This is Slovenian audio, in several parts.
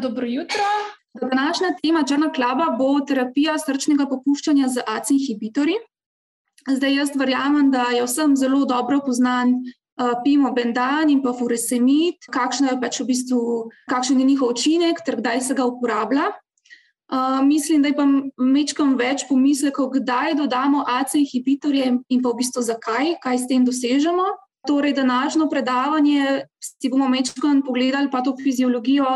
dobro jutro. Današnja tema Črna klaba bo terapija srčnega popuščanja z AC inhibitorji. Zdaj, jaz verjamem, da je vsem zelo dobro poznan uh, pimo bendan in pa furesemid, kakšen je pač v bistvu, kakšen je njihov učinek, ter kdaj se ga uporablja. Uh, mislim, da je pa mečkam več pomislekov, kdaj dodamo AC inhibitorje in pa v bistvu zakaj, kaj s tem dosežemo. Torej, današnjo predavanje si bomo mečkam pogledali pa to fiziologijo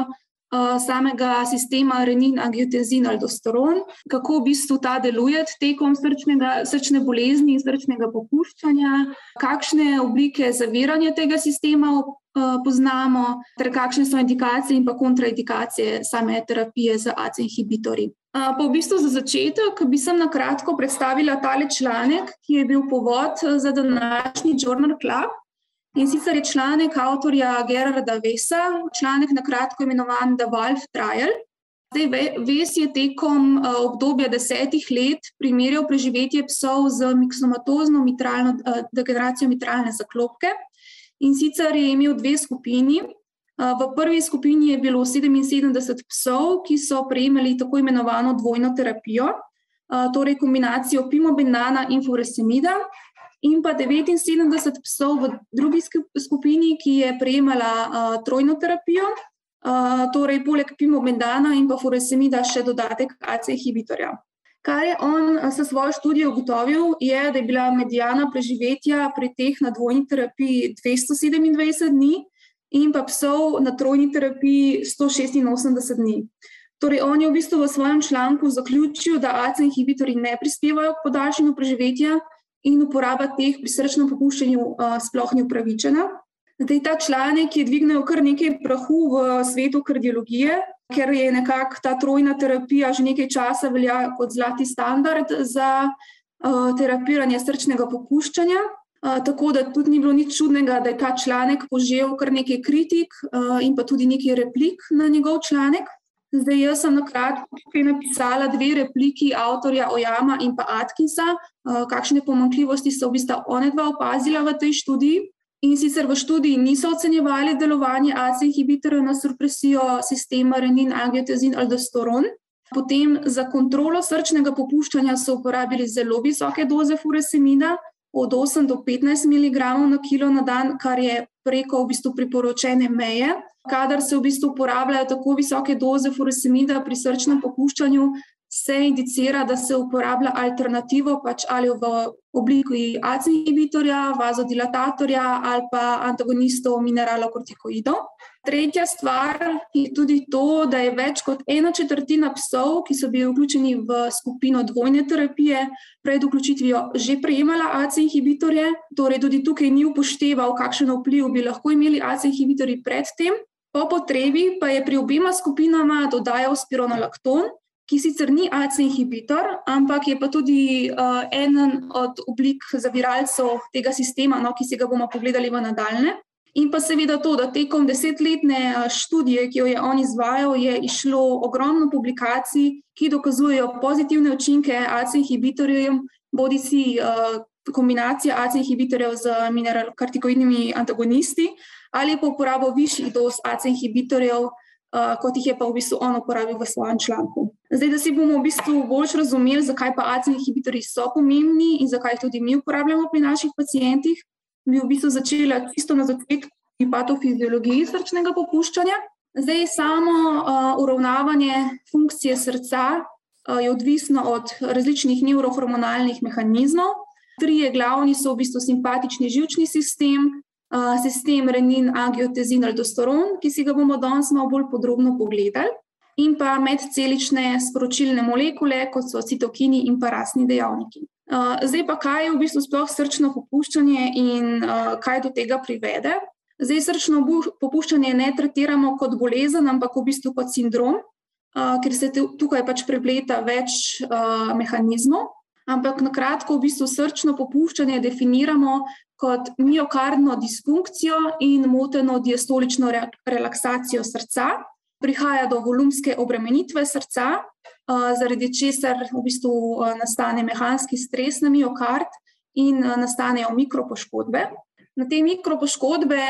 samega sistema renin, angiotenzin, aldosteron, kako v bistvu ta deluje tekom srčnega, srčne bolezni in srčnega popuščanja, kakšne oblike zaviranja tega sistema uh, poznamo, ter kakšne so indikacije in pa kontraindikacije same terapije z AC inhibitorji. Uh, pa v bistvu za začetek bi sem na kratko predstavila tale članek, ki je bil povod za današnji Journal Club. In sicer je članek avtorja Gerarda Vesa, članek na kratko imenovan The Wolf Trial. Zdaj, Ves je tekom uh, obdobja desetih let primerjal preživetje psov z miksomatozno mitralno, uh, degeneracijo mitralne zaklopke. In sicer je imel dve skupini. Uh, v prvi skupini je bilo 77 psov, ki so prejemali tako imenovano dvojno terapijo, torej kombinacijo pimobenana in furesemida in pa 79 psov v drugi skupini, ki je prejemala uh, trojno terapijo, uh, torej poleg pimobendana in pa furesemida še dodatek AC inhibitorja. Kar je on s svojo študijo ugotovil, je, da je bila medijana preživetja pri teh na dvojni terapiji 227 dni in pa psov na trojni terapiji 186 dni. Torej, on je v bistvu v svojem članku zaključil, da AC inhibitori ne prispevajo k podaljšanju preživetja, in uporaba teh pri srčnem popuščanju uh, sploh ni upravičena. Zdaj, ta članek je dvignil kar nekaj prahu v svetu kardiologije, ker je nekako ta trojna terapija že nekaj časa velja kot zlati standard za uh, terapiranje srčnega popuščanja. Uh, tako da tudi ni bilo nič čudnega, da je ta članek požel kar nekaj kritik uh, in pa tudi nekaj replik na njegov članek. Zdaj, jaz sem na kratko tukaj napisala dve repliki avtorja Ojama in pa Atkinsa, uh, kakšne pomankljivosti so v bistvu one dva opazila v tej študiji. In sicer v študiji niso ocenjevali delovanje AC inhibitorjev na supresijo sistema renin, angiotenzin, aldosteron. Potem za kontrolo srčnega popuščanja so uporabili zelo visoke doze furesemida, od 8 do 15 mg na kilo na dan, kar je preko v bistvu priporočene meje. Kadar se v bistvu uporabljajo tako visoke doze furosemida pri srčnem popuščanju, se indicira, da se uporablja alternativo pač ali v obliki AC inhibitorja, vazodilatatorja ali pa antagonistov mineralokortikoidov. Tretja stvar je tudi to, da je več kot ena četrtina psov, ki so bili vključeni v skupino dvojne terapije, pred vključitvijo že prejemala AC inhibitorje, torej tudi tukaj ni upošteval, kakšen vpliv bi lahko imeli AC inhibitorji predtem. Po potrebi pa je pri obima skupinama dodajal spironolakton, ki sicer ni AC inhibitor, ampak je pa tudi uh, eden od oblik zaviralcev tega sistema, no, ki si ga bomo pogledali v nadaljne. In pa seveda to, da tekom desetletne uh, študije, ki jo je on izvajal, je išlo ogromno publikacij, ki dokazujejo pozitivne učinke AC inhibitorjev, bodi si uh, kombinacija AC inhibitorjev z mineralokartikoidnimi antagonisti ali pa uporabo višjih doz AC inhibitorjev, uh, kot jih je pa v bistvu on uporabil v svojem članku. Zdaj, da si bomo v bistvu bolj razumeli, zakaj pa AC inhibitorji so pomembni in zakaj jih tudi mi uporabljamo pri naših pacijentih, bi v bistvu začela čisto na začetku pri patofiziologiji srčnega popuščanja. Zdaj, samo uh, uravnavanje funkcije srca uh, je odvisno od različnih neurohormonalnih mehanizmov. Trije glavni so v bistvu simpatični žilčni sistem, sistem renin, angiotenzin, aldosteron, ki si ga bomo danes malo bolj podrobno pogledali in pa medcelične sporočilne molekule, kot so citokini in pa rasni dejavniki. Zdaj pa, kaj je v bistvu sploh srčno popuščanje in kaj do tega privede? Zdaj, srčno popuščanje ne tretiramo kot bolezen, ampak v bistvu kot sindrom, ker se tukaj pač prepleta več mehanizmov. Ampak na kratko, v bistvu srčno popuščanje definiramo kot miokardno disfunkcijo in moteno diastolično re relaksacijo srca, prihaja do volumske obremenitve srca, zaradi česar v bistvu nastane mehanski stres na miokard in nastanejo mikropoškodbe. Na te mikropoškodbe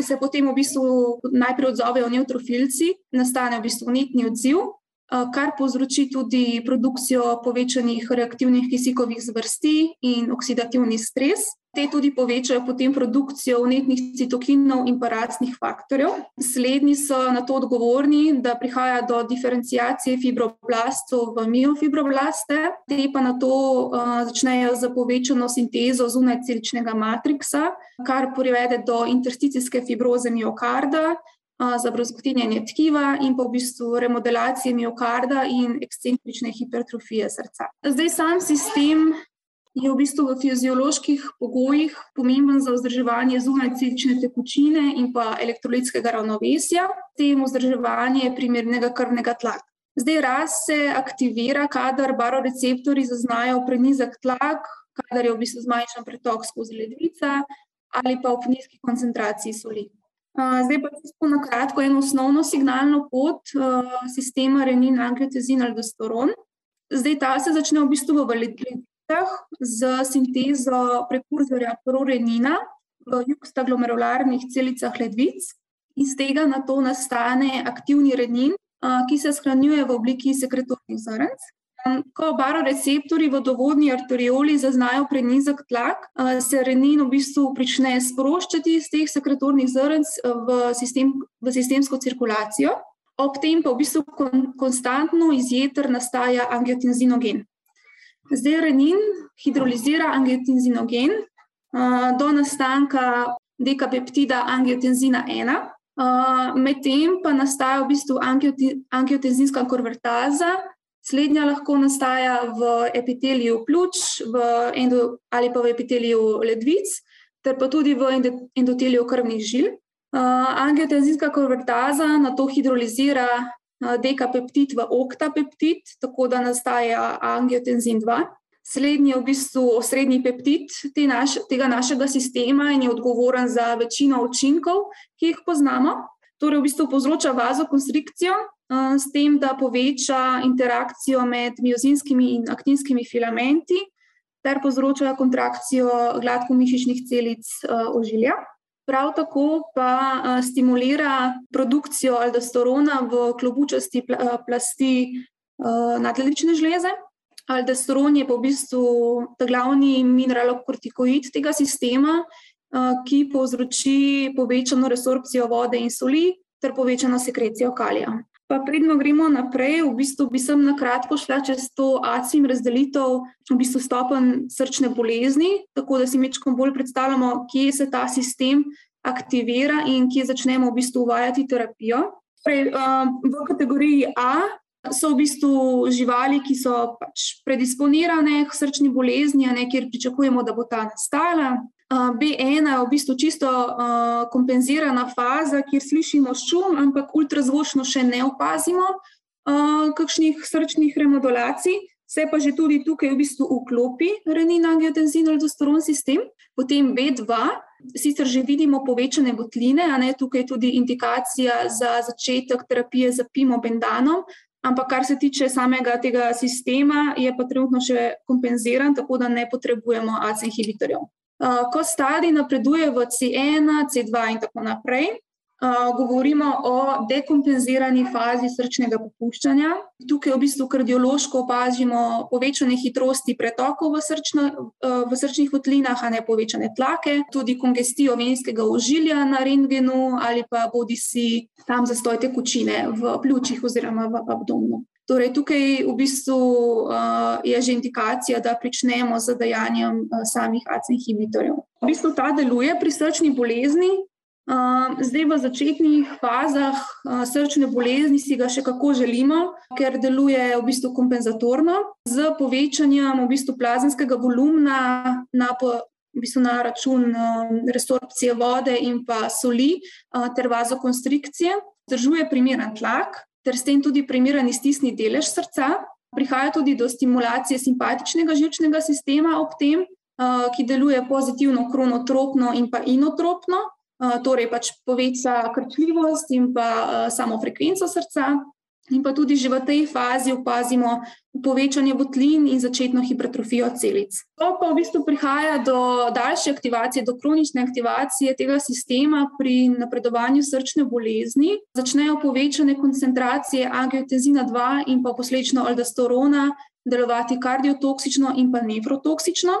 se potem v bistvu najprej odzovejo neutrofilci, nastane v bistvu netni odziv, kar povzroči tudi produkcijo povečanih reaktivnih kisikovih zvrsti in oksidativni stres. Te tudi povečajo potem produkcijo vnetnih citokinov in paracnih faktorjev. Slednji so na to odgovorni, da prihaja do diferencijacije fibroblastov v miofibroblaste, te pa na to uh, začnejo z povečano sintezo zunaj celičnega matriksa, kar privede do intersticijske fibroze miokarda, za brazgotinjanje tkiva in pa v bistvu remodelacije miokarda in ekscentrične hipertrofije srca. Zdaj, sam sistem je v bistvu v fizioloških pogojih pomemben za vzdrževanje zunajcelične tekočine in pa elektrolitskega ravnovesja, tem vzdrževanje primernega krvnega tlaka. Zdaj, raz se aktivira, kadar baroreceptori zaznajo prenizek tlak, kadar je v bistvu zmanjšan pretok skozi ledvica ali pa v nizki koncentraciji soli. Zdaj pa čisto na kratko eno osnovno signalno pot sistema renin, angiotezin ali dostoron. Zdaj ta se začne v bistvu v validitah z sintezo prekurzorja prorenina v juxtaglomerularnih celicah ledvic. Iz tega na to nastane aktivni renin, ki se shranjuje v obliki sekretornih zrnc. Ko baroreceptori v dovodni arterioli zaznajo prenizek tlak, se renin v bistvu prične sproščati iz teh sekretornih zrnc v, sistem, v sistemsko cirkulacijo, ob tem pa v bistvu kon, konstantno iz jeter nastaja angiotenzinogen. Zdaj renin hidrolizira angiotenzinogen do nastanka dekapeptida angiotenzina 1. Medtem pa nastaja v bistvu angiotenzinska konvertaza, Slednja lahko nastaja v epiteliju pljuč endo, ali pa v epiteliju ledvic, ter pa tudi v endoteliju krvnih žil. Uh, angiotenzinska konvertaza na to hidrolizira uh, dekapeptid v oktapeptid, tako da nastaja angiotenzin 2. Slednji je v bistvu osrednji peptid te naš, tega našega sistema in je odgovoren za večino učinkov, ki jih poznamo. Torej, v bistvu povzroča vazokonstrikcijo, s tem, da poveča interakcijo med miozinskimi in aktinskimi filamenti, ter povzroča kontrakcijo gladkomišičnih celic ožilja. Prav tako pa stimulira produkcijo aldosterona v klobučasti plasti nadledvične žleze. Aldosteron je pa v bistvu glavni mineralokortikoid tega sistema, ki povzroči povečano resorpcijo vode in soli ter povečano sekrecijo kalija. Pa predno gremo naprej, v bistvu bi sem na kratko šla čez to ACIM razdelitev, v bistvu stopen srčne bolezni, tako da si mečkom bolj predstavljamo, kje se ta sistem aktivira in kje začnemo v bistvu uvajati terapijo. Prej, um, v kategoriji A so v bistvu živali, ki so pač predisponirane k srčni bolezni, ne, kjer pričakujemo, da bo ta nastala. B1 je v bistvu čisto uh, kompenzirana faza, kjer slišimo šum, ampak ultrazvočno še ne opazimo uh, kakšnih srčnih remodulacij, se pa že tudi tukaj v bistvu vklopi renin angiotenzin aldosteron sistem. Potem B2, sicer že vidimo povečane votline, a ne tukaj tudi indikacija za začetek terapije z pimobendanom, ampak kar se tiče samega tega sistema, je pa trenutno še kompenziran, tako da ne potrebujemo AC inhibitorjev. Ko stadij napreduje v C1, C2 in tako naprej, govorimo o dekompenzirani fazi srčnega popuščanja. Tukaj v bistvu kardiološko opazimo povečane hitrosti pretokov v, srčno, v srčnih votlinah, a ne povečane tlake, tudi kongestijo venskega ožilja na rentgenu ali pa bodi si tam zastoj tekočine v pljučih oziroma v abdomnu. Torej, tukaj v bistvu uh, je že indikacija, da pričnemo z dajanjem uh, samih AC inhibitorjev. V bistvu ta deluje pri srčni bolezni. Uh, zdaj, v začetnih fazah uh, srčne bolezni si ga še kako želimo, ker deluje v bistvu kompenzatorno z povečanjem v bistvu plazemskega volumna na, v bistvu na račun uh, resorpcije vode in pa soli uh, ter vazokonstrikcije. Zdržuje primeren tlak, ter s tem tudi primeren iztisni delež srca. Prihaja tudi do stimulacije simpatičnega žilčnega sistema ob tem, ki deluje pozitivno, kronotropno in pa inotropno, torej pač poveča krčljivost in pa samo frekvenco srca. In pa tudi že v tej fazi opazimo povečanje votlin in začetno hipertrofijo celic. To pa v bistvu prihaja do daljše aktivacije, do kronične aktivacije tega sistema pri napredovanju srčne bolezni. Začnejo povečane koncentracije angiotenzina 2 in pa posledično aldosterona delovati kardiotoksično in pa nefrotoksično.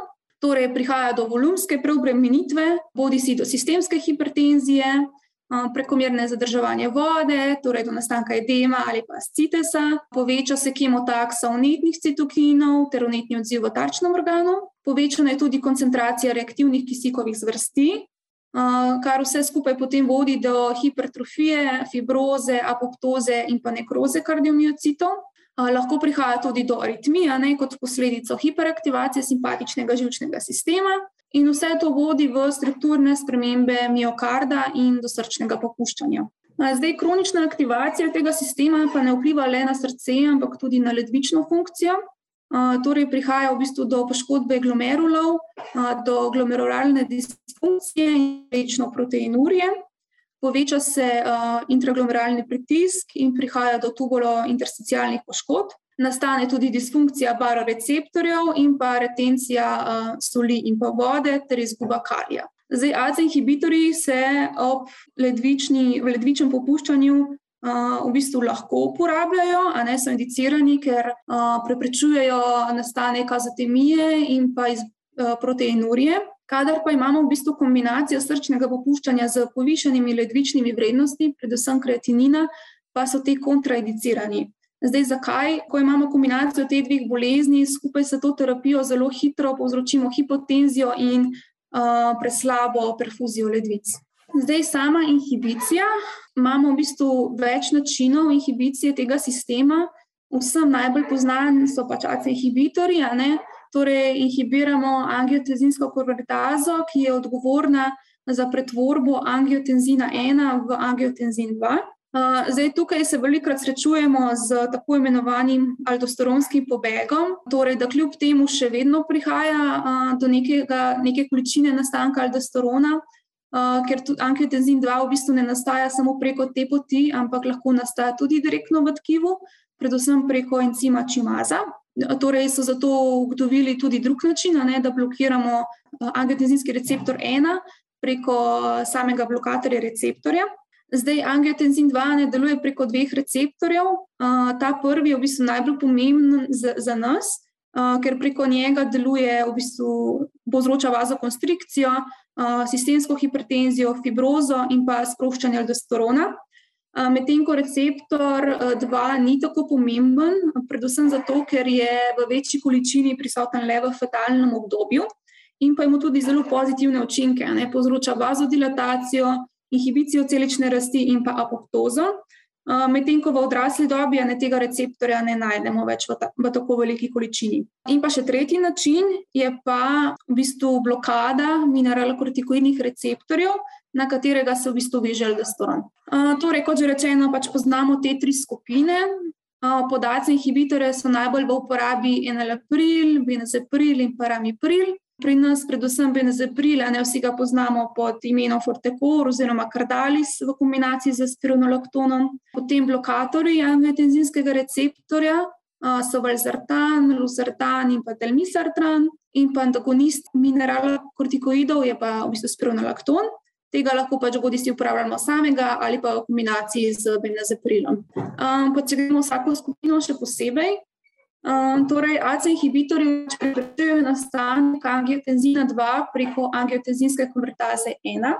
Torej, prihaja do volumske preobremenitve, bodi si do sistemske hipertenzije, prekomerne zadrževanje vode, torej do nastanka edema ali pa scitesa, poveča se kemotaksa vnetnih citokinov ter vnetni odziv v tarčnem organu, povečana je tudi koncentracija reaktivnih kisikovih zvrsti, kar vse skupaj potem vodi do hipertrofije, fibroze, apoptoze in pa nekroze kardiomiocitov. Lahko prihaja tudi do aritmije, ne, kot posledico hiperaktivacije simpatičnega žilčnega sistema, in vse to vodi v strukturne spremembe miokarda in do srčnega popuščanja. Zdaj, kronična aktivacija tega sistema pa ne vpliva le na srce, ampak tudi na ledvično funkcijo. Torej, prihaja v bistvu do poškodbe glomerulov, do glomerulne disfunkcije in večno proteinurije, poveča se intraglomeralni pritisk in prihaja do tubulo-intersticialnih poškodb nastane tudi disfunkcija baroreceptorjev in pa retencija uh, soli in pa vode ter izguba kalija. Zdaj, ACE inhibitorji se ob ledvični, v ledvičnem popuščanju uh, v bistvu lahko uporabljajo, a ne so indicirani, ker uh, preprečujejo nastanek azotemije in pa iz, uh, proteinurije. Kadar pa imamo v bistvu kombinacijo srčnega popuščanja z povišenimi ledvičnimi vrednostmi, predvsem kreatinina, pa so te kontraindicirani. Zdaj, zakaj, ko imamo kombinacijo teh dveh bolezni, skupaj s to terapijo zelo hitro povzročimo hipotenzijo in uh, preslabo perfuzijo ledvic. Zdaj, sama inhibicija, imamo v bistvu več načinov inhibicije tega sistema. Vsem najbolj znan so pač AC inhibitorji, torej inhibiramo angiotenzinsko konvertazo, ki je odgovorna za pretvorbo angiotenzina 1 v angiotenzin 2. Zdaj, tukaj se velikokrat srečujemo z tako imenovanim aldosteronskim pobegom, torej, da kljub temu še vedno prihaja do nekega, neke količine nastanka aldosterona, ker angiotenzin 2 v bistvu ne nastaja samo preko te poti, ampak lahko nastaja tudi direktno v tkivu, predvsem preko encima čimaza. Torej, so zato ugotovili tudi drug način, ne, da blokiramo angiotenzinski receptor 1 preko samega blokatorja receptorja. Zdaj, angiotenzin 2 ne deluje preko dveh receptorjev. Uh, ta prvi je v bistvu najbolj pomemben za, za nas, uh, ker preko njega deluje, v bistvu povzroča vazokonstrikcijo, uh, sistemsko hipertenzijo, fibrozo in pa sproščanje aldosterona. Uh, Medtem ko receptor 2 uh, ni tako pomemben, predvsem zato, ker je v večji količini prisoten le v fetalnem obdobju in pa ima tudi zelo pozitivne učinke, ne povzroča vazodilatacijo inhibicijo celične rasti in pa apoptozo. Medtem ko v odrasli dobi ne tega receptorja ne najdemo več v, ta, v tako veliki količini. In pa še tretji način je pa v bistvu blokada mineralokortikoidnih receptorjev, na katerega se v bistvu veže aldosteron. Torej, kot že rečeno, pač poznamo te tri skupine. Podaci inhibitorje so najbolj v uporabi enalapril, benazepril in paramipril. Pri nas, predvsem benezepril, ne vsi ga poznamo pod imenom Fortecor oziroma Cardalis v kombinaciji z spironolaktonom. Potem blokatorji angiotenzinskega receptorja so valzartan, luzartan in pa telmisartan, in pa antagonist mineralokortikoidov je pa v bistvu spironolakton. Tega lahko pač bodi si uporabljamo samega ali pa v kombinaciji z benezeprilom. Um, pa če gremo vsako skupino še posebej, torej, AC inhibitorji preprečujejo nastanek angiotenzina 2 preko angiotenzinske konvertaze 1.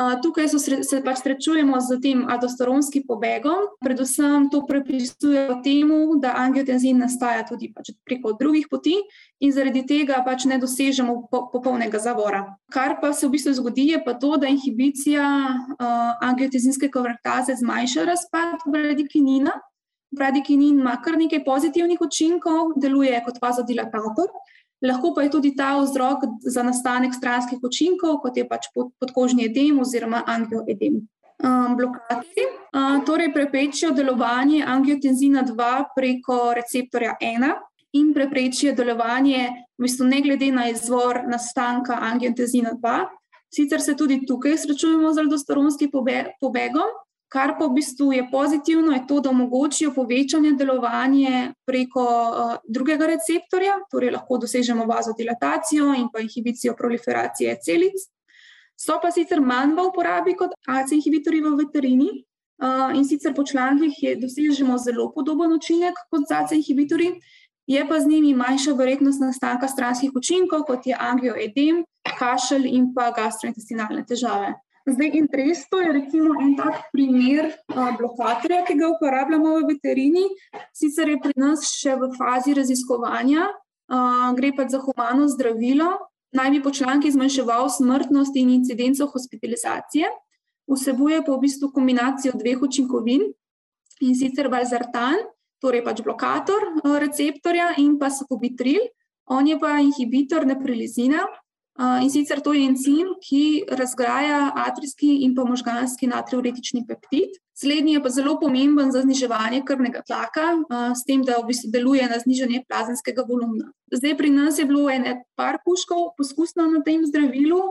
Uh, tukaj sre, se pač srečujemo z tem aldosteronskim pobegom, predvsem to pripisujejo temu, da angiotenzin nastaja tudi pač preko drugih poti in zaradi tega pač ne dosežemo po, popolnega zavora. Kar pa se v bistvu zgodi, je pa to, da inhibicija uh, angiotenzinske konvertaze zmanjša razpad bradikinina, Bradikinin ima kar nekaj pozitivnih učinkov, deluje kot vazodilatator, lahko pa je tudi ta vzrok za nastanek stranskih učinkov, kot je pač podkožni edem oziroma angioedem. Um, blokatorji uh, torej preprečijo delovanje angiotenzina 2 preko receptorja 1 in preprečijo delovanje, v bistvu ne glede na izvor nastanka angiotenzina 2. Sicer se tudi tukaj srečujemo z aldosteronskim pobegom, Kar pa v bistvu je pozitivno, je to, da omogočijo povečanje delovanja preko uh, drugega receptorja, torej lahko dosežemo vazodilatacijo in pa inhibicijo proliferacije celic. So pa sicer manj v uporabi kot AC inhibitorji v veterini uh, in sicer po člankih dosežemo zelo podoben učinek kot AC inhibitorji, je pa z njimi manjša verjetnost nastanka stranskih učinkov, kot je angioedem, kašelj in pa gastrointestinalne težave. Zdaj, interesno je recimo en tak primer uh, blokatorja, ki ga uporabljamo v veterini, sicer je pri nas še v fazi raziskovanja, uh, gre pa za humano zdravilo, naj bi po članki zmanjševal smrtnost in incidenco hospitalizacije, vsebuje pa v bistvu kombinacijo dveh učinkovin in sicer valzartan, torej pač blokator uh, receptorja in pa sokobitril, on je pa inhibitor neprilizina. In sicer to je encim, ki razgraja atrijski in pa možganski natriuretični peptid. Slednji je pa zelo pomemben za zniževanje krvnega tlaka, s tem, da v bistvu deluje na znižanje plazemskega volumna. Zdaj pri nas je bilo ene par puškov poskusno na tem zdravilu,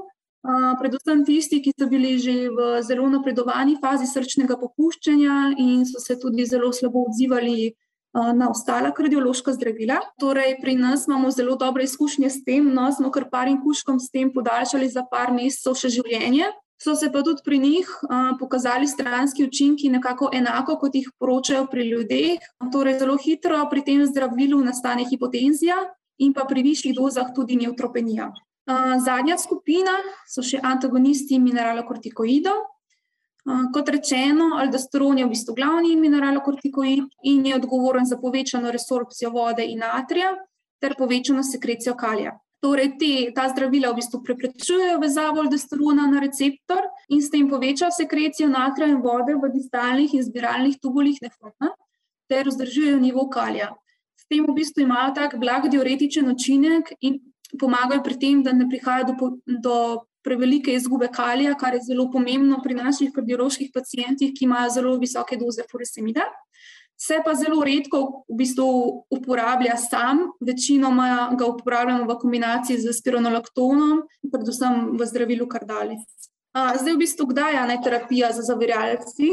predvsem tisti, ki so bili že v zelo napredovani fazi srčnega popuščanja in so se tudi zelo slabo odzivali na ostala kardiološka zdravila. Torej, pri nas imamo zelo dobre izkušnje s tem, no, smo kar parim kuškom s tem podaljšali za par mesecev še življenje. So se pa tudi pri njih uh, pokazali stranski učinki, nekako enako kot jih poročajo pri ljudeh. Torej, zelo hitro pri tem zdravilu nastane hipotenzija in pa pri višjih dozah tudi neutropenija. Uh, zadnja skupina so še antagonisti mineralokortikoidov, Kot rečeno, aldosteron je v bistvu glavni mineralokortikoid in je odgovoren za povečano resorpcijo vode in natrija ter povečano sekrecijo kalija. Torej, te, ta zdravila v bistvu preprečujejo vezavo aldosterona na receptor in s tem povečajo sekrecijo natrija in vode v distalnih in zbiralnih tubulih nefrona ter vzdržujejo nivo kalija. S tem v bistvu imajo tak blag diuretičen učinek in pomagajo pri tem, da ne prihaja do, do prevelike izgube kalija, kar je zelo pomembno pri naših kardioloških pacijentih, ki imajo zelo visoke doze furesemida. Se pa zelo redko v bistvu uporablja sam, večinoma ga uporabljamo v kombinaciji z spironolaktonom, predvsem v zdravilu kardalis. Zdaj, v bistvu, kdaj je terapija za zaviralci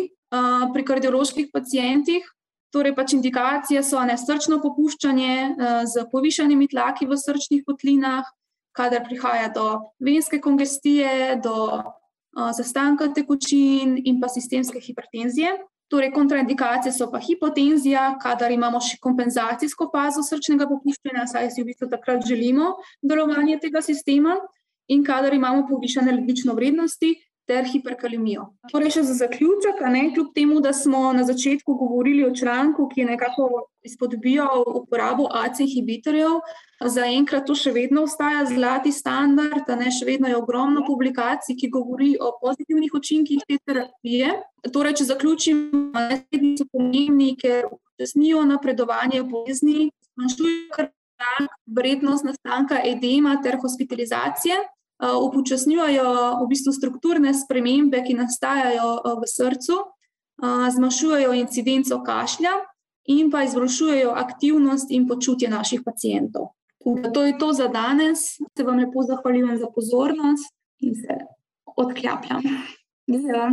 pri kardioloških pacijentih? Torej, pač indikacije so nesrčno popuščanje z povišanimi tlaki v srčnih kotlinah, kadar prihaja do venske kongestije, do uh, zastanka tekočin in pa sistemske hipertenzije. Torej, kontraindikacije so pa hipotenzija, kadar imamo še kompenzacijsko fazo srčnega popuščanja, saj si v bistvu takrat želimo delovanje tega sistema, in kadar imamo povišene ledvične vrednosti, ter hiperkalemijo. Torej, še za zaključek, ne, kljub temu, da smo na začetku govorili o članku, ki je nekako izpodbijal uporabo AC inhibitorjev, zaenkrat to še vedno ostaja zlati standard, ne, še vedno je ogromno publikacij, ki govori o pozitivnih učinkih te terapije. Torej, če zaključim, naslednji so pomembni, ker upočasnijo napredovanje bolezni, zmanjšujejo vrednost nastanka edema ter hospitalizacije. Eh, upočasnjujejo v bistvu strukturne spremembe, ki nastajajo eh, v srcu, eh, zmanjšujejo incidenco kašlja in pa izboljšujejo aktivnost in počutje naših pacijentov. To je to za danes. Se vam lepo zahvaljujem za pozornost in se odklapljam. Ja.